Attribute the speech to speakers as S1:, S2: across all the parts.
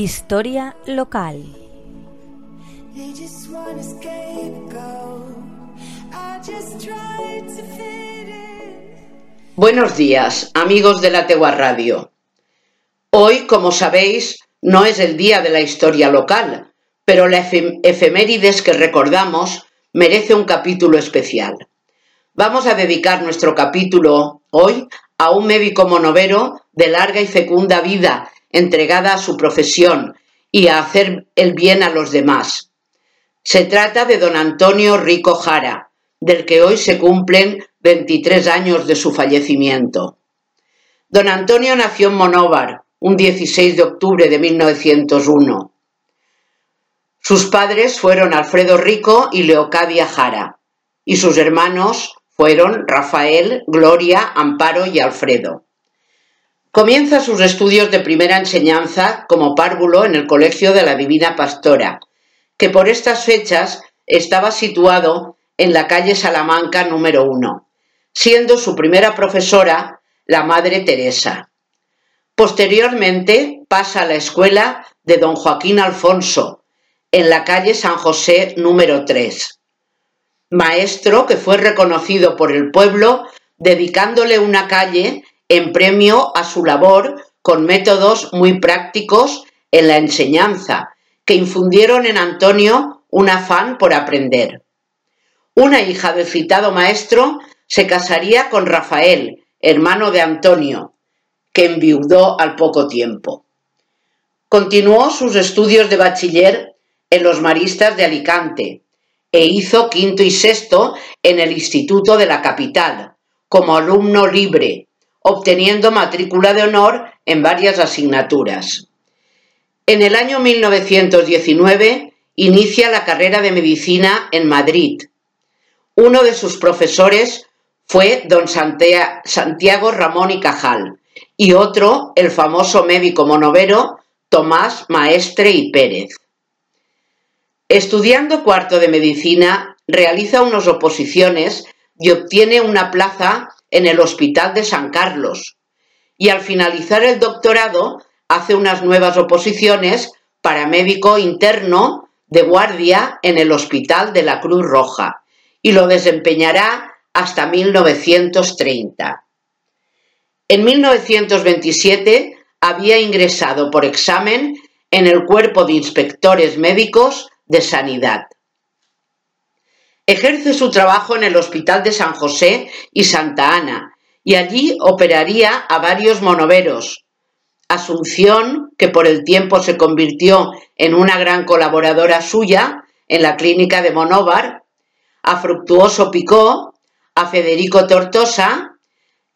S1: Historia local.
S2: Buenos días, amigos de la Tegua Radio. Hoy, como sabéis, no es el día de la historia local, pero la efemérides que recordamos merece un capítulo especial. Vamos a dedicar nuestro capítulo hoy a un médico monovero de larga y fecunda vida entregada a su profesión y a hacer el bien a los demás. Se trata de don Antonio Rico Jara, del que hoy se cumplen 23 años de su fallecimiento. Don Antonio nació en Monóvar un 16 de octubre de 1901. Sus padres fueron Alfredo Rico y Leocadia Jara, y sus hermanos fueron Rafael, Gloria, Amparo y Alfredo. Comienza sus estudios de primera enseñanza como párvulo en el Colegio de la Divina Pastora, que por estas fechas estaba situado en la calle Salamanca número 1, siendo su primera profesora la Madre Teresa. Posteriormente pasa a la escuela de don Joaquín Alfonso, en la calle San José número 3. Maestro que fue reconocido por el pueblo dedicándole una calle en premio a su labor con métodos muy prácticos en la enseñanza, que infundieron en Antonio un afán por aprender. Una hija del citado maestro se casaría con Rafael, hermano de Antonio, que enviudó al poco tiempo. Continuó sus estudios de bachiller en los Maristas de Alicante e hizo quinto y sexto en el Instituto de la Capital, como alumno libre, obteniendo matrícula de honor en varias asignaturas. En el año 1919 inicia la carrera de medicina en Madrid. Uno de sus profesores fue don Santiago Ramón y Cajal y otro, el famoso médico monovero Tomás Maestre y Pérez. Estudiando cuarto de medicina, realiza unas oposiciones y obtiene una plaza en el Hospital de San Carlos y al finalizar el doctorado hace unas nuevas oposiciones para médico interno de guardia en el Hospital de la Cruz Roja y lo desempeñará hasta 1930. En 1927 había ingresado por examen en el Cuerpo de Inspectores Médicos de Sanidad. Ejerce su trabajo en el Hospital de San José y Santa Ana y allí operaría a varios monoveros. Asunción, que por el tiempo se convirtió en una gran colaboradora suya en la clínica de Monóvar, a Fructuoso Picó, a Federico Tortosa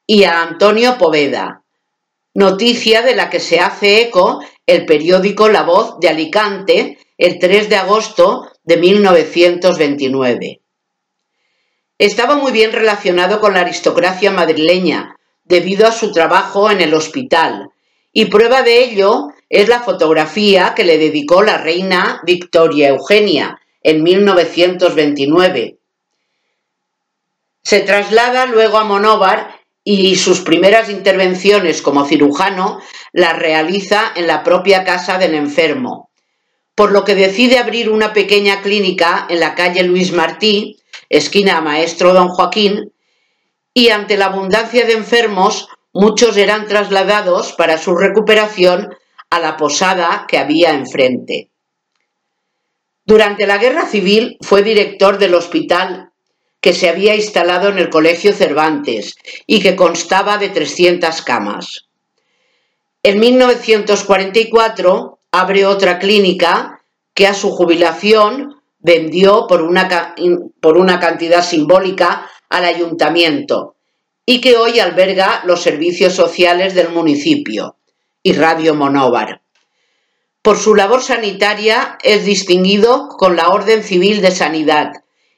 S2: y a Antonio Poveda, noticia de la que se hace eco el periódico La Voz de Alicante el 3 de agosto de 1929. Estaba muy bien relacionado con la aristocracia madrileña, debido a su trabajo en el hospital, y prueba de ello es la fotografía que le dedicó la reina Victoria Eugenia en 1929. Se traslada luego a Monóvar y sus primeras intervenciones como cirujano las realiza en la propia casa del enfermo, por lo que decide abrir una pequeña clínica en la calle Luis Martí, esquina Maestro Don Joaquín, y ante la abundancia de enfermos, muchos eran trasladados para su recuperación a la posada que había enfrente. Durante la Guerra Civil fue director del hospital que se había instalado en el Colegio Cervantes y que constaba de 300 camas. En 1944 abre otra clínica que a su jubilación vendió por una, por una cantidad simbólica al ayuntamiento y que hoy alberga los servicios sociales del municipio y Radio Monóvar. Por su labor sanitaria es distinguido con la Orden Civil de Sanidad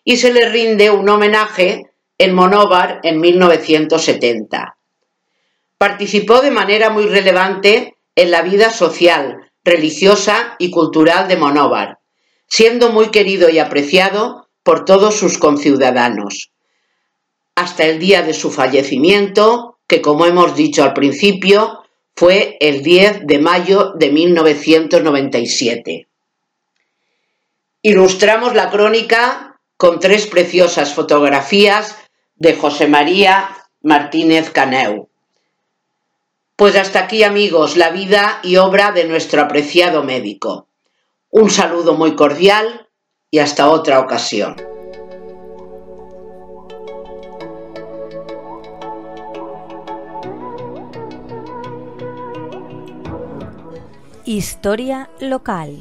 S2: y se le rinde un homenaje en Monóvar en 1970. Participó de manera muy relevante en la vida social, religiosa y cultural de Monóvar siendo muy querido y apreciado por todos sus conciudadanos, hasta el día de su fallecimiento, que como hemos dicho al principio, Fue el 10 de mayo de 1997. Ilustramos la crónica con tres preciosas fotografías de José María Martínez Caneu. Pues hasta aquí amigos, la vida y obra de nuestro apreciado médico. Un saludo muy cordial y hasta otra ocasión.
S1: Historia local.